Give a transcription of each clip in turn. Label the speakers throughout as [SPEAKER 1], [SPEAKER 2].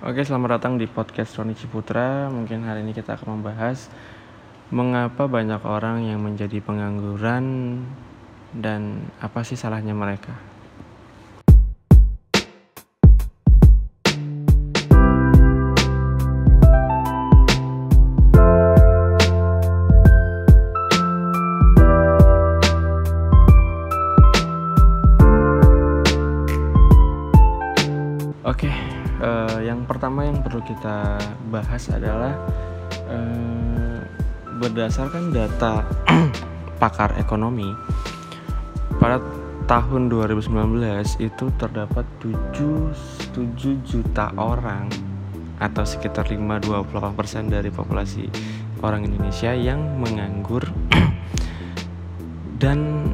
[SPEAKER 1] Oke, selamat datang di podcast Roni Ciputra. Mungkin hari ini kita akan membahas mengapa banyak orang yang menjadi pengangguran dan apa sih salahnya mereka. Kita bahas adalah eh, berdasarkan data pakar ekonomi pada tahun 2019 itu terdapat 7, 7 juta orang atau sekitar 5-28% dari populasi orang Indonesia yang menganggur. Dan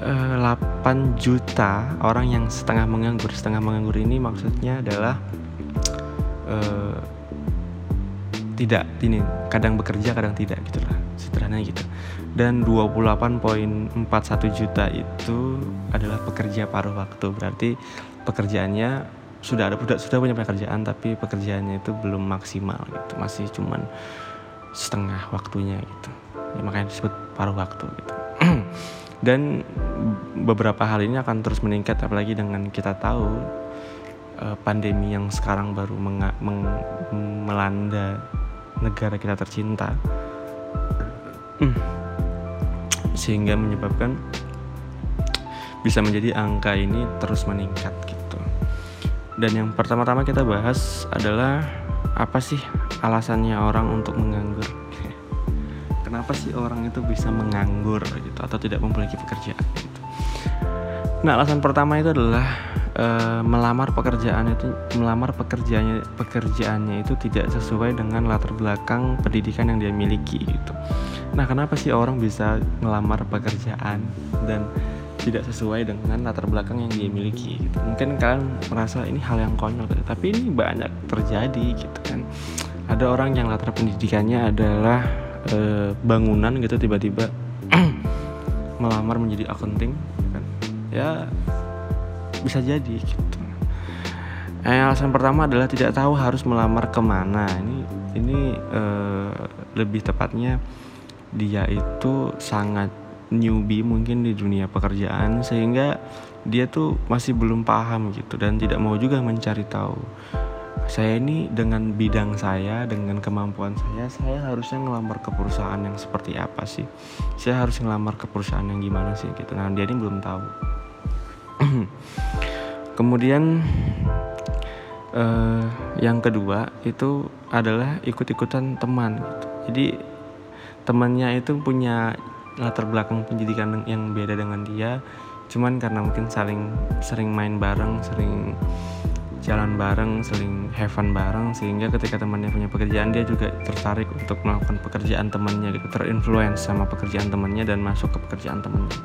[SPEAKER 1] eh, 8 juta orang yang setengah menganggur. Setengah menganggur ini maksudnya adalah eh, tidak ini kadang bekerja kadang tidak gitulah sederhana gitu. Dan 28.41 juta itu adalah pekerja paruh waktu. Berarti pekerjaannya sudah ada sudah, sudah punya pekerjaan tapi pekerjaannya itu belum maksimal gitu. Masih cuman setengah waktunya gitu. Ya, makanya disebut paruh waktu gitu. Dan beberapa hal ini akan terus meningkat apalagi dengan kita tahu uh, pandemi yang sekarang baru melanda negara kita tercinta. Hmm. sehingga menyebabkan bisa menjadi angka ini terus meningkat gitu. Dan yang pertama-tama kita bahas adalah apa sih alasannya orang untuk menganggur? Kenapa sih orang itu bisa menganggur gitu atau tidak memiliki pekerjaan gitu? Nah alasan pertama itu adalah e, melamar pekerjaan itu melamar pekerjaannya pekerjaannya itu tidak sesuai dengan latar belakang pendidikan yang dia miliki gitu nah kenapa sih orang bisa melamar pekerjaan dan tidak sesuai dengan latar belakang yang dia miliki gitu. mungkin kalian merasa ini hal yang konyol gitu. tapi ini banyak terjadi gitu kan ada orang yang latar pendidikannya adalah e, bangunan gitu tiba-tiba melamar menjadi accounting kan ya bisa jadi gitu. Eh, alasan pertama adalah tidak tahu harus melamar ke mana. Ini ini eh, lebih tepatnya dia itu sangat newbie mungkin di dunia pekerjaan sehingga dia tuh masih belum paham gitu dan tidak mau juga mencari tahu. Saya ini dengan bidang saya dengan kemampuan saya saya harusnya ngelamar ke perusahaan yang seperti apa sih? Saya harus ngelamar ke perusahaan yang gimana sih gitu. Nah dia ini belum tahu kemudian uh, yang kedua itu adalah ikut-ikutan teman gitu. jadi temannya itu punya latar belakang pendidikan yang beda dengan dia. Cuman karena mungkin saling sering main bareng sering jalan bareng sering have fun bareng sehingga ketika temannya punya pekerjaan dia juga tertarik untuk melakukan pekerjaan temannya gitu. Terinfluence sama pekerjaan temannya dan masuk ke pekerjaan temannya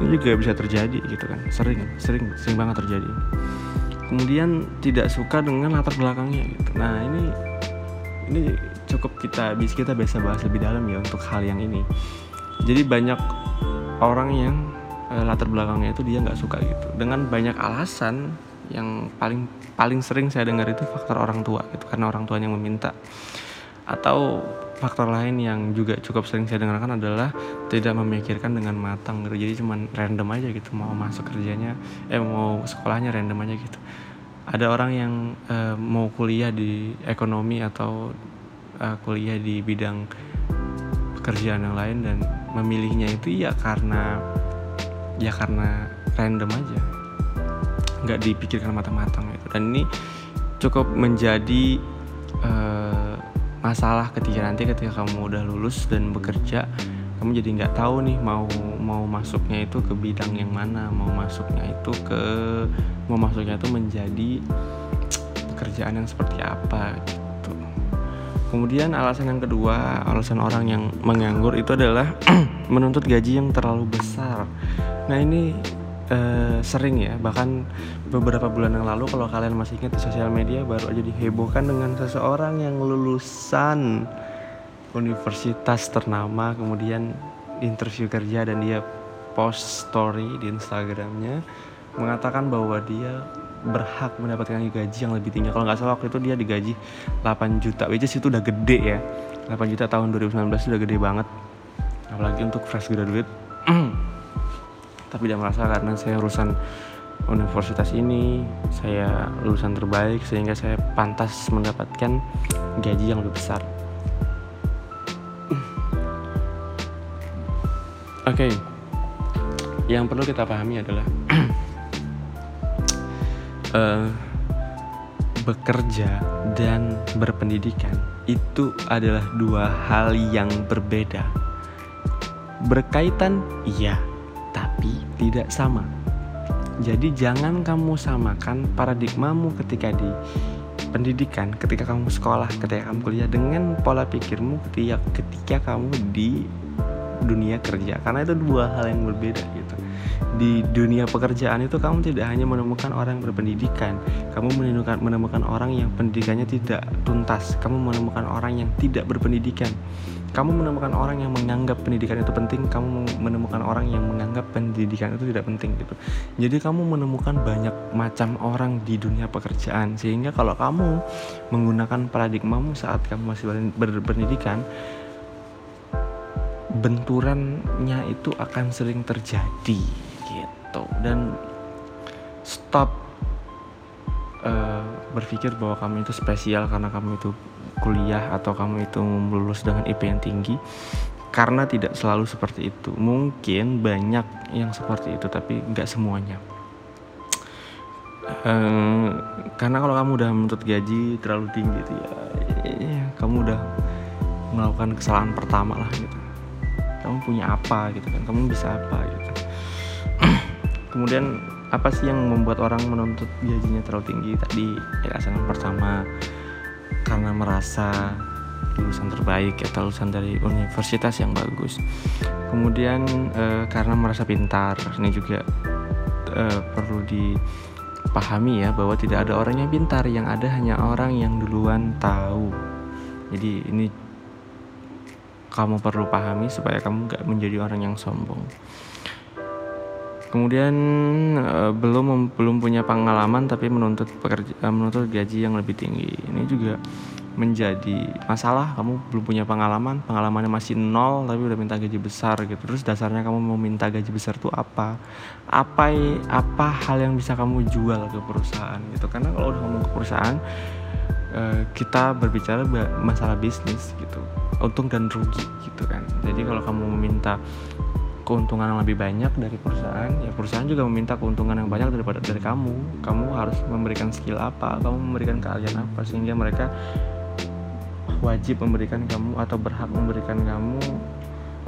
[SPEAKER 1] itu juga bisa terjadi gitu kan. Sering sering sering banget terjadi. Kemudian tidak suka dengan latar belakangnya gitu. Nah ini ini cukup kita bisa kita biasa bahas lebih dalam ya untuk hal yang ini. Jadi banyak orang yang eh, latar belakangnya itu dia nggak suka gitu. Dengan banyak alasan yang paling paling sering saya dengar itu faktor orang tua gitu. Karena orang tuanya meminta. Atau faktor lain yang juga cukup sering saya dengarkan adalah tidak memikirkan dengan matang gitu. Jadi cuman random aja gitu mau masuk kerjanya eh mau sekolahnya random aja gitu. Ada orang yang eh, mau kuliah di ekonomi atau eh, kuliah di bidang pekerjaan yang lain dan memilihnya itu ya karena ya karena random aja. Nggak dipikirkan matang-matang gitu. Dan ini cukup menjadi uh, masalah ketika nanti ketika kamu udah lulus dan bekerja kamu jadi nggak tahu nih mau mau masuknya itu ke bidang yang mana mau masuknya itu ke mau masuknya itu menjadi pekerjaan yang seperti apa gitu. Kemudian alasan yang kedua alasan orang yang menganggur itu adalah menuntut gaji yang terlalu besar. Nah ini uh, sering ya bahkan beberapa bulan yang lalu kalau kalian masih ingat di sosial media baru aja dihebohkan dengan seseorang yang lulusan universitas ternama kemudian interview kerja dan dia post story di Instagramnya mengatakan bahwa dia berhak mendapatkan gaji yang lebih tinggi. Kalau nggak salah waktu itu dia digaji 8 juta which is itu udah gede ya. 8 juta tahun 2019 itu udah gede banget. Apalagi untuk fresh graduate tapi tidak merasa karena saya urusan universitas ini saya lulusan terbaik sehingga saya pantas mendapatkan gaji yang lebih besar oke okay. yang perlu kita pahami adalah uh, bekerja dan berpendidikan itu adalah dua hal yang berbeda. Berkaitan, iya, tapi tidak sama. Jadi jangan kamu samakan paradigmamu ketika di pendidikan, ketika kamu sekolah, ketika kamu kuliah dengan pola pikirmu ketika ketika kamu di dunia kerja. Karena itu dua hal yang berbeda gitu. Di dunia pekerjaan itu kamu tidak hanya menemukan orang yang berpendidikan kamu menemukan menemukan orang yang pendidikannya tidak tuntas kamu menemukan orang yang tidak berpendidikan kamu menemukan orang yang menganggap pendidikan itu penting kamu menemukan orang yang menganggap pendidikan itu tidak penting gitu. Jadi kamu menemukan banyak macam orang di dunia pekerjaan sehingga kalau kamu menggunakan paradigmamu saat kamu masih berpendidikan benturannya itu akan sering terjadi gitu. Dan stop uh, berpikir bahwa kamu itu spesial karena kamu itu kuliah atau kamu itu lulus dengan IP yang tinggi karena tidak selalu seperti itu. Mungkin banyak yang seperti itu tapi nggak semuanya. Uh, karena kalau kamu udah menuntut gaji terlalu tinggi itu ya, ya kamu udah melakukan kesalahan pertama lah gitu. Kamu punya apa gitu kan? Kamu bisa apa gitu? Kemudian apa sih yang membuat orang menuntut gajinya terlalu tinggi? Tadi alasan yang pertama karena merasa lulusan terbaik atau lulusan dari universitas yang bagus. Kemudian e, karena merasa pintar ini juga e, perlu dipahami ya bahwa tidak ada orang yang pintar yang ada hanya orang yang duluan tahu. Jadi ini kamu perlu pahami supaya kamu gak menjadi orang yang sombong. Kemudian uh, belum belum punya pengalaman tapi menuntut pekerja uh, menuntut gaji yang lebih tinggi. Ini juga menjadi masalah kamu belum punya pengalaman pengalamannya masih nol tapi udah minta gaji besar gitu. Terus dasarnya kamu mau minta gaji besar tuh apa? Apa apa hal yang bisa kamu jual ke perusahaan gitu? Karena kalau udah ngomong ke perusahaan eh, kita berbicara masalah bisnis gitu. Untung dan rugi gitu kan. Jadi kalau kamu meminta keuntungan yang lebih banyak dari perusahaan ya perusahaan juga meminta keuntungan yang banyak daripada dari kamu. Kamu harus memberikan skill apa kamu memberikan keahlian apa sehingga mereka wajib memberikan kamu atau berhak memberikan kamu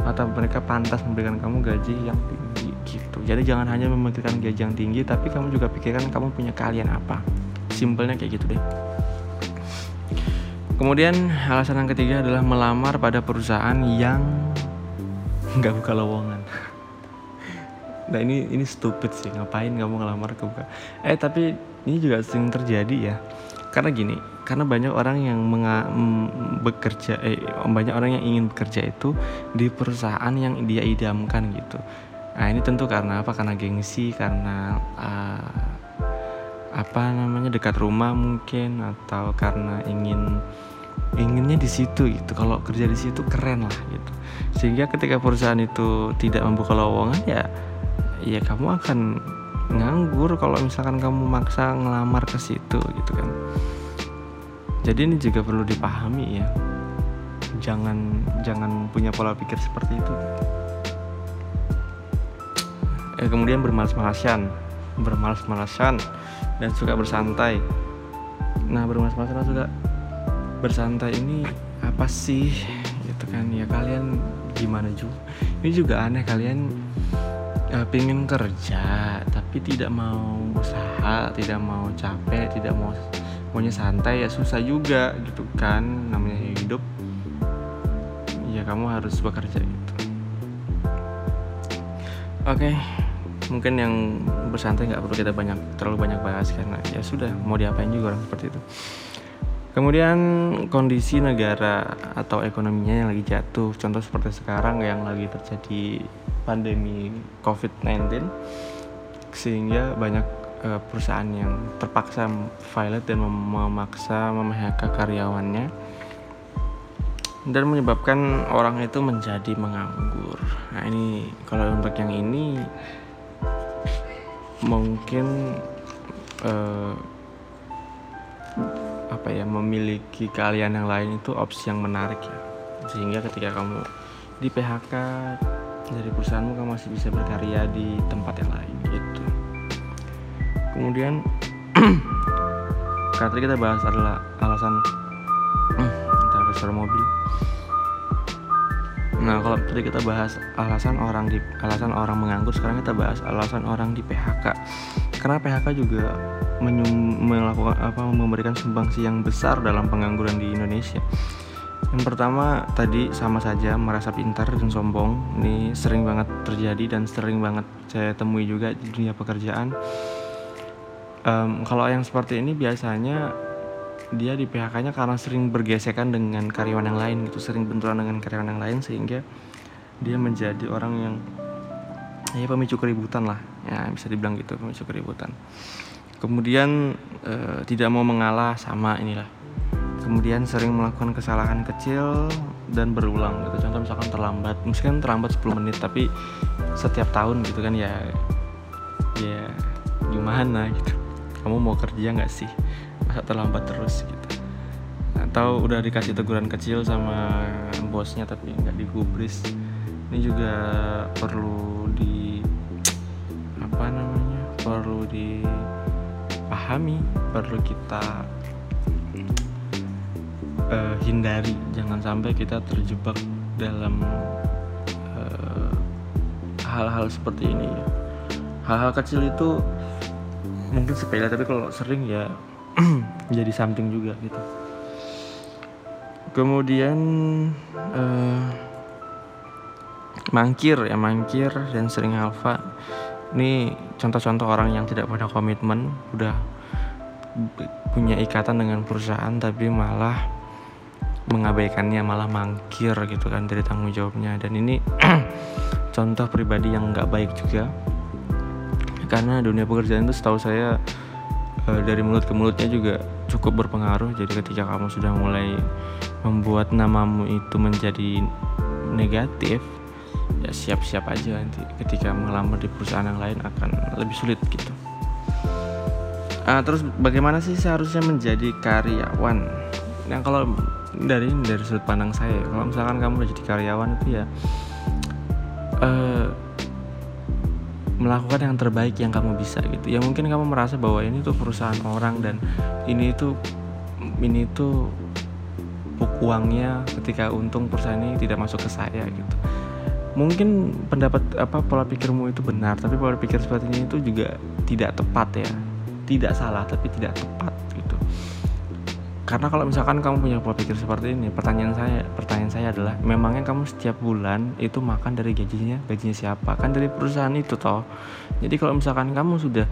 [SPEAKER 1] atau mereka pantas memberikan kamu gaji yang tinggi gitu. Jadi jangan hanya memikirkan gaji yang tinggi tapi kamu juga pikirkan kamu punya keahlian apa. Simpelnya kayak gitu deh. Kemudian alasan yang ketiga adalah melamar pada perusahaan yang nggak buka lowongan. Nah ini ini stupid sih ngapain kamu ngelamar ke buka. Eh tapi ini juga sering terjadi ya. Karena gini, karena banyak orang yang menga, bekerja, eh banyak orang yang ingin bekerja itu di perusahaan yang dia idamkan gitu. Nah ini tentu karena apa? Karena gengsi, karena uh, apa namanya dekat rumah mungkin atau karena ingin inginnya di situ gitu. Kalau kerja di situ keren lah gitu. Sehingga ketika perusahaan itu tidak membuka lowongan ya ya kamu akan nganggur kalau misalkan kamu maksa ngelamar ke situ gitu kan. Jadi ini juga perlu dipahami ya. Jangan jangan punya pola pikir seperti itu. Eh, kemudian bermalas-malasan bermalas-malasan dan suka bersantai. Nah bermalas-malasan suka bersantai ini apa sih? Gitu kan ya kalian gimana juga ini juga aneh kalian uh, pingin kerja tapi tidak mau usaha tidak mau capek tidak mau maunya santai ya susah juga gitu kan namanya hidup. Ya kamu harus bekerja gitu. Oke okay mungkin yang bersantai nggak perlu kita banyak terlalu banyak bahas karena ya sudah mau diapain juga orang seperti itu kemudian kondisi negara atau ekonominya yang lagi jatuh contoh seperti sekarang yang lagi terjadi pandemi COVID-19 sehingga banyak uh, perusahaan yang terpaksa violate dan mem memaksa memihak karyawannya dan menyebabkan orang itu menjadi menganggur. Nah ini kalau untuk yang ini mungkin uh, apa ya memiliki kalian yang lain itu opsi yang menarik ya. Sehingga ketika kamu di PHK dari perusahaanmu kamu masih bisa berkarya di tempat yang lain gitu. Kemudian kata kita bahas adalah alasan kita mobil. Nah, kalau tadi kita bahas alasan orang di alasan orang menganggur, sekarang kita bahas alasan orang di PHK. Karena PHK juga menyum, melakukan apa memberikan sumbangsi yang besar dalam pengangguran di Indonesia. Yang pertama tadi sama saja merasa pintar dan sombong. Ini sering banget terjadi dan sering banget saya temui juga di dunia pekerjaan. Um, kalau yang seperti ini biasanya dia di PHK-nya karena sering bergesekan dengan karyawan yang lain gitu sering benturan dengan karyawan yang lain sehingga dia menjadi orang yang ya pemicu keributan lah. Ya bisa dibilang gitu pemicu keributan. Kemudian e, tidak mau mengalah sama inilah. Kemudian sering melakukan kesalahan kecil dan berulang gitu. Contoh misalkan terlambat misalkan terlambat 10 menit tapi setiap tahun gitu kan ya ya gimana gitu. Kamu mau kerja nggak sih? Masa terlambat terus gitu. Atau udah dikasih teguran kecil sama bosnya tapi nggak digubris ini juga perlu di apa namanya perlu dipahami perlu kita uh, hindari. Jangan sampai kita terjebak dalam eh, hal-hal uh, seperti ini ya. Hal-hal kecil itu mungkin sepele tapi kalau sering ya jadi something juga gitu. Kemudian uh, mangkir ya mangkir dan sering alfa ini contoh-contoh orang yang tidak punya komitmen udah punya ikatan dengan perusahaan tapi malah mengabaikannya malah mangkir gitu kan dari tanggung jawabnya. Dan ini contoh pribadi yang nggak baik juga. Karena dunia pekerjaan itu setahu saya uh, dari mulut ke mulutnya juga cukup berpengaruh. Jadi ketika kamu sudah mulai membuat namamu itu menjadi negatif ya siap-siap aja nanti ketika melamar di perusahaan yang lain akan lebih sulit gitu. Uh, terus bagaimana sih seharusnya menjadi karyawan? Yang kalau dari dari sudut pandang saya kalau misalkan kamu udah jadi karyawan itu ya uh, melakukan yang terbaik yang kamu bisa gitu. Ya mungkin kamu merasa bahwa ini tuh perusahaan orang dan ini tuh ini tuh uangnya ketika untung perusahaan ini tidak masuk ke saya gitu mungkin pendapat apa pola pikirmu itu benar tapi pola pikir seperti ini itu juga tidak tepat ya. Tidak salah tapi tidak tepat karena kalau misalkan kamu punya pola pikir seperti ini pertanyaan saya pertanyaan saya adalah memangnya kamu setiap bulan itu makan dari gajinya? Gajinya siapa? Kan dari perusahaan itu toh. Jadi kalau misalkan kamu sudah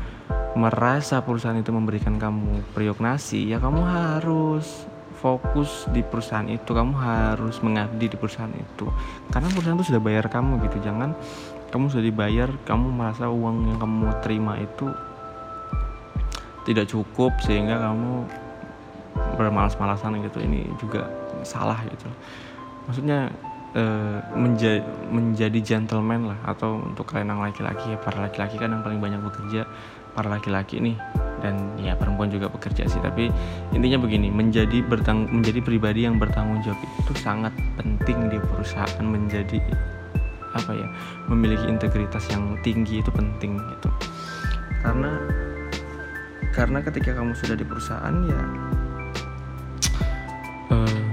[SPEAKER 1] merasa perusahaan itu memberikan kamu periuk nasi ya kamu harus fokus di perusahaan itu kamu harus mengabdi di perusahaan itu. Karena perusahaan itu sudah bayar kamu gitu jangan kamu sudah dibayar kamu merasa uang yang kamu terima itu tidak cukup sehingga kamu bermalas-malasan gitu. Ini juga salah gitu. Maksudnya uh, menja menjadi gentleman lah atau untuk kalian yang laki-laki ya para laki-laki kan yang paling banyak bekerja para laki-laki nih. Dan ya perempuan juga bekerja sih. Tapi intinya begini menjadi bertang menjadi pribadi yang bertanggung jawab itu sangat penting di perusahaan menjadi apa ya memiliki integritas yang tinggi itu penting gitu. Karena karena ketika kamu sudah di perusahaan ya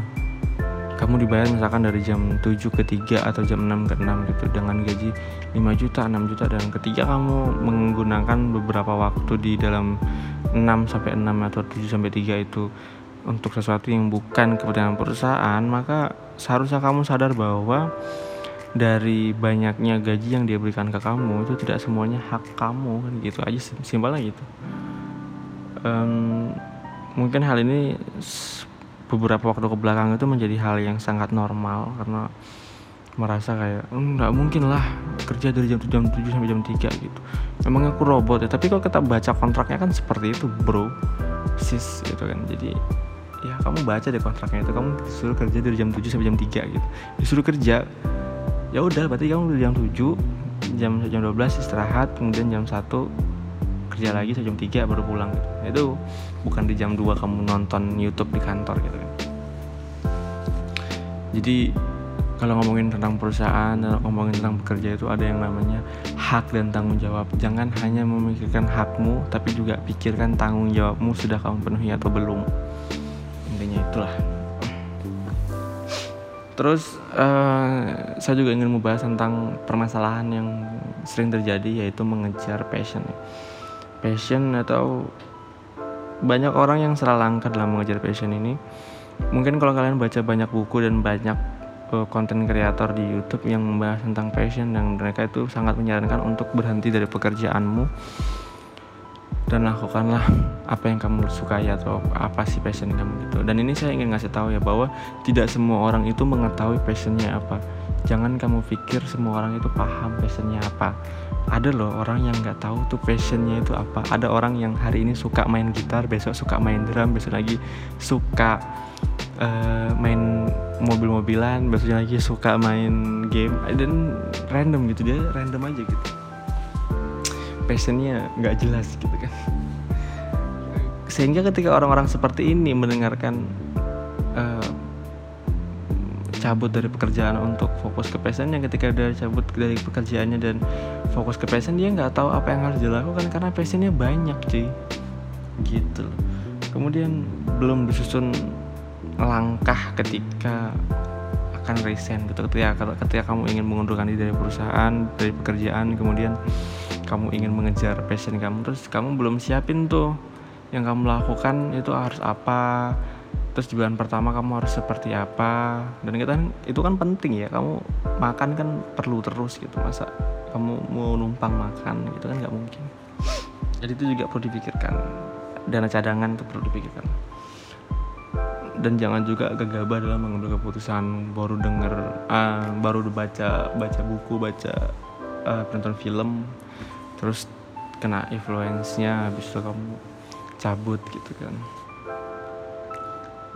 [SPEAKER 1] kamu dibayar misalkan dari jam 7 ke 3 atau jam 6 ke 6 gitu dengan gaji 5 juta 6 juta dan ketika kamu menggunakan beberapa waktu di dalam 6 sampai 6 atau 7 sampai 3 itu untuk sesuatu yang bukan kepentingan perusahaan maka seharusnya kamu sadar bahwa dari banyaknya gaji yang dia berikan ke kamu itu tidak semuanya hak kamu kan gitu aja simpelnya gitu. Um, mungkin hal ini beberapa waktu ke belakang itu menjadi hal yang sangat normal karena merasa kayak "Hmm, nggak mungkin lah kerja dari jam jam 7 sampai jam 3 gitu. Memang aku robot ya? Tapi kalau kita baca kontraknya kan seperti itu bro. Sis gitu kan. Jadi ya kamu baca deh kontraknya itu. Kamu disuruh kerja dari jam 7 sampai jam 3 gitu. Disuruh kerja ya udah berarti kamu dari jam 7 jam jam 12 istirahat kemudian jam 1 kerja lagi sampai jam 3 baru pulang gitu. Itu bukan di jam 2 kamu nonton YouTube di kantor gitu kan. Jadi kalau ngomongin tentang perusahaan dan ngomongin tentang bekerja itu ada yang namanya hak dan tanggung jawab. Jangan hanya memikirkan hakmu tapi juga pikirkan tanggung jawabmu sudah kamu penuhi atau belum. Intinya itulah. Terus uh, saya juga ingin membahas tentang permasalahan yang sering terjadi yaitu mengejar passion passion atau banyak orang yang salah langkah dalam mengejar passion ini. Mungkin kalau kalian baca banyak buku dan banyak konten kreator di YouTube yang membahas tentang passion dan mereka itu sangat menyarankan untuk berhenti dari pekerjaanmu dan lakukanlah apa yang kamu sukai atau apa sih passion kamu gitu. Dan ini saya ingin ngasih tahu ya bahwa tidak semua orang itu mengetahui passionnya apa. Jangan kamu pikir semua orang itu paham passionnya apa ada loh orang yang nggak tahu tuh passionnya itu apa. Ada orang yang hari ini suka main gitar besok suka main drum besok lagi suka uh, main mobil-mobilan besoknya lagi suka main game. Dan random gitu dia random aja gitu. Passionnya nggak jelas gitu kan. Sehingga ketika orang-orang seperti ini mendengarkan cabut dari pekerjaan untuk fokus ke passionnya ketika dia cabut dari pekerjaannya dan fokus ke passion dia nggak tahu apa yang harus dilakukan karena passionnya banyak cuy. Gitu kemudian belum disusun langkah ketika akan resign gitu. Ketika ketika kamu ingin mengundurkan diri dari perusahaan dari pekerjaan kemudian kamu ingin mengejar passion kamu terus kamu belum siapin tuh yang kamu lakukan itu harus apa terus di bulan pertama kamu harus seperti apa? Dan kita itu kan penting ya kamu makan kan perlu terus gitu. Masa kamu mau numpang makan gitu kan nggak mungkin. Jadi itu juga perlu dipikirkan. Dana cadangan itu perlu dipikirkan. Dan jangan juga gegabah dalam mengambil keputusan baru denger uh, baru baca baca buku baca uh, penonton film terus kena influence-nya habis itu kamu cabut gitu kan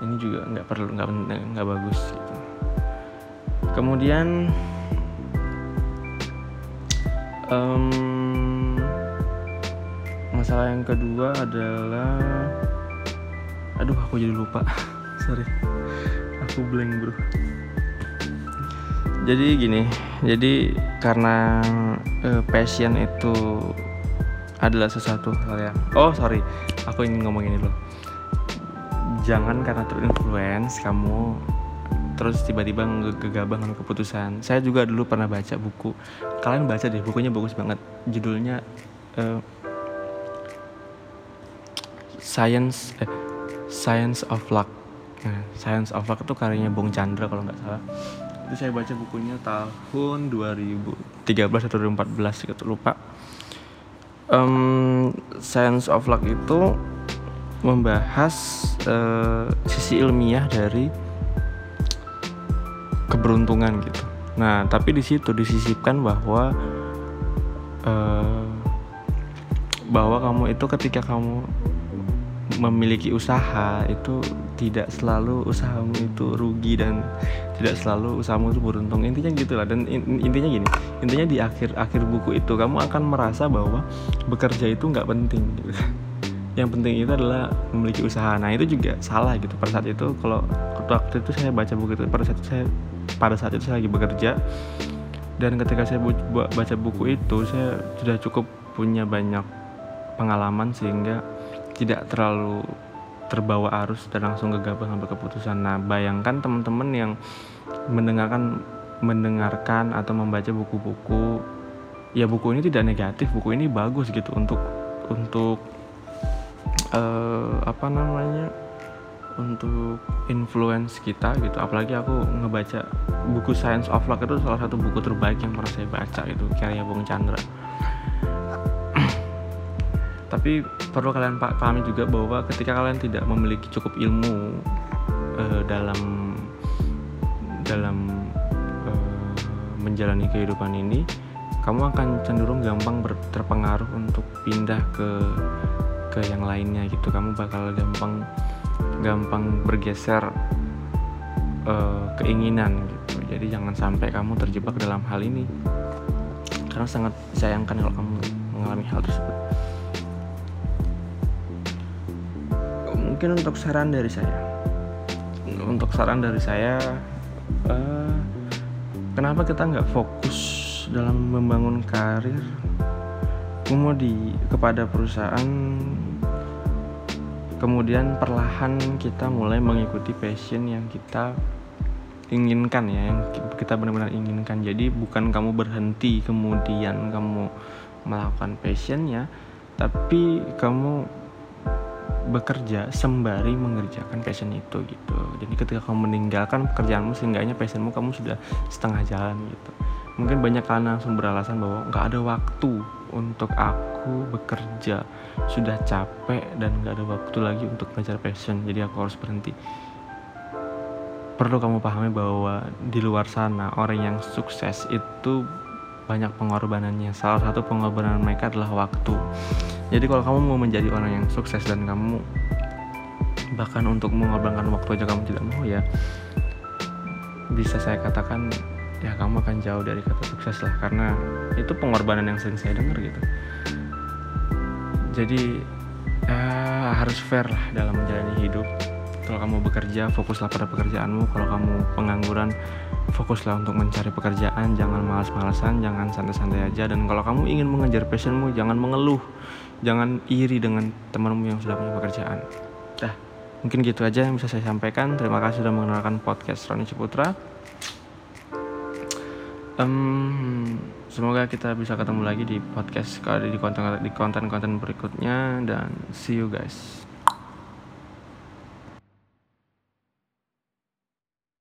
[SPEAKER 1] ini juga nggak perlu nggak nggak bagus gitu. Kemudian um, masalah yang kedua adalah aduh aku jadi lupa. Sorry aku blank bro. Jadi gini jadi karena uh, passion itu adalah sesuatu hal yang oh sorry aku ingin ngomong ini dulu jangan karena terinfluence kamu terus tiba-tiba gegabah dengan keputusan saya juga dulu pernah baca buku kalian baca deh bukunya bagus banget judulnya uh, Science eh, Science of Luck Nah, Science of Luck itu karyanya Bung Chandra kalau nggak salah. Itu saya baca bukunya tahun 2013 atau 2014 gitu lupa. Um, Science of Luck itu membahas uh, sisi ilmiah dari keberuntungan gitu. Nah, tapi di situ disisipkan bahwa uh, bahwa kamu itu ketika kamu memiliki usaha itu tidak selalu usahamu itu rugi dan tidak selalu usahamu itu beruntung intinya gitulah dan intinya gini intinya di akhir akhir buku itu kamu akan merasa bahwa bekerja itu nggak penting gitu. Yang penting itu adalah memiliki usaha. Nah itu juga salah gitu. Pada saat itu kalau waktu itu saya baca buku itu pada saat itu saya pada saat itu saya lagi bekerja. Dan ketika saya baca buku itu saya sudah cukup punya banyak pengalaman sehingga tidak terlalu terbawa arus dan langsung gegabah ngambil keputusan. Nah, bayangkan teman-teman yang mendengarkan mendengarkan atau membaca buku-buku ya buku ini tidak negatif, buku ini bagus gitu untuk untuk uh, apa namanya? untuk influence kita gitu apalagi aku ngebaca buku Science of Luck itu salah satu buku terbaik yang pernah saya baca itu karya Bung Chandra tapi perlu kalian pahami juga bahwa ketika kalian tidak memiliki cukup ilmu uh, dalam dalam uh, menjalani kehidupan ini kamu akan cenderung gampang terpengaruh untuk pindah ke ke yang lainnya gitu. Kamu bakal gampang gampang bergeser uh, keinginan gitu. Jadi jangan sampai kamu terjebak dalam hal ini. Karena sangat disayangkan kalau kamu mengalami hal tersebut. Mungkin untuk saran dari saya. Untuk saran dari saya uh, kenapa kita nggak fokus dalam membangun karir kemudian kepada perusahaan kemudian perlahan kita mulai mengikuti passion yang kita inginkan ya yang kita benar-benar inginkan. Jadi bukan kamu berhenti kemudian kamu melakukan passionnya tapi kamu bekerja sembari mengerjakan passion itu gitu. Jadi ketika kamu meninggalkan pekerjaanmu seenggaknya passionmu kamu sudah setengah jalan gitu. Mungkin banyak kalian langsung beralasan bahwa nggak ada waktu untuk aku bekerja. Sudah capek dan nggak ada waktu lagi untuk belajar passion jadi aku harus berhenti. Perlu kamu pahami bahwa di luar sana orang yang sukses itu banyak pengorbanannya. Salah satu pengorbanan mereka adalah waktu. Jadi kalau kamu mau menjadi orang yang sukses dan kamu bahkan untuk mengorbankan waktu aja kamu tidak mau ya bisa saya katakan ya kamu akan jauh dari kata sukses lah karena itu pengorbanan yang sering saya dengar gitu. Jadi ya, harus fair lah dalam menjalani hidup. Kalau kamu bekerja fokuslah pada pekerjaanmu. Kalau kamu pengangguran fokuslah untuk mencari pekerjaan. Jangan malas-malasan jangan santai-santai aja. Dan kalau kamu ingin mengejar passionmu jangan mengeluh. Jangan iri dengan temanmu yang sudah punya pekerjaan. Dah mungkin gitu aja yang bisa saya sampaikan. Terima kasih sudah mengenalkan podcast Roni Ciputra um, semoga kita bisa ketemu lagi di podcast kali di konten di konten konten berikutnya dan see you guys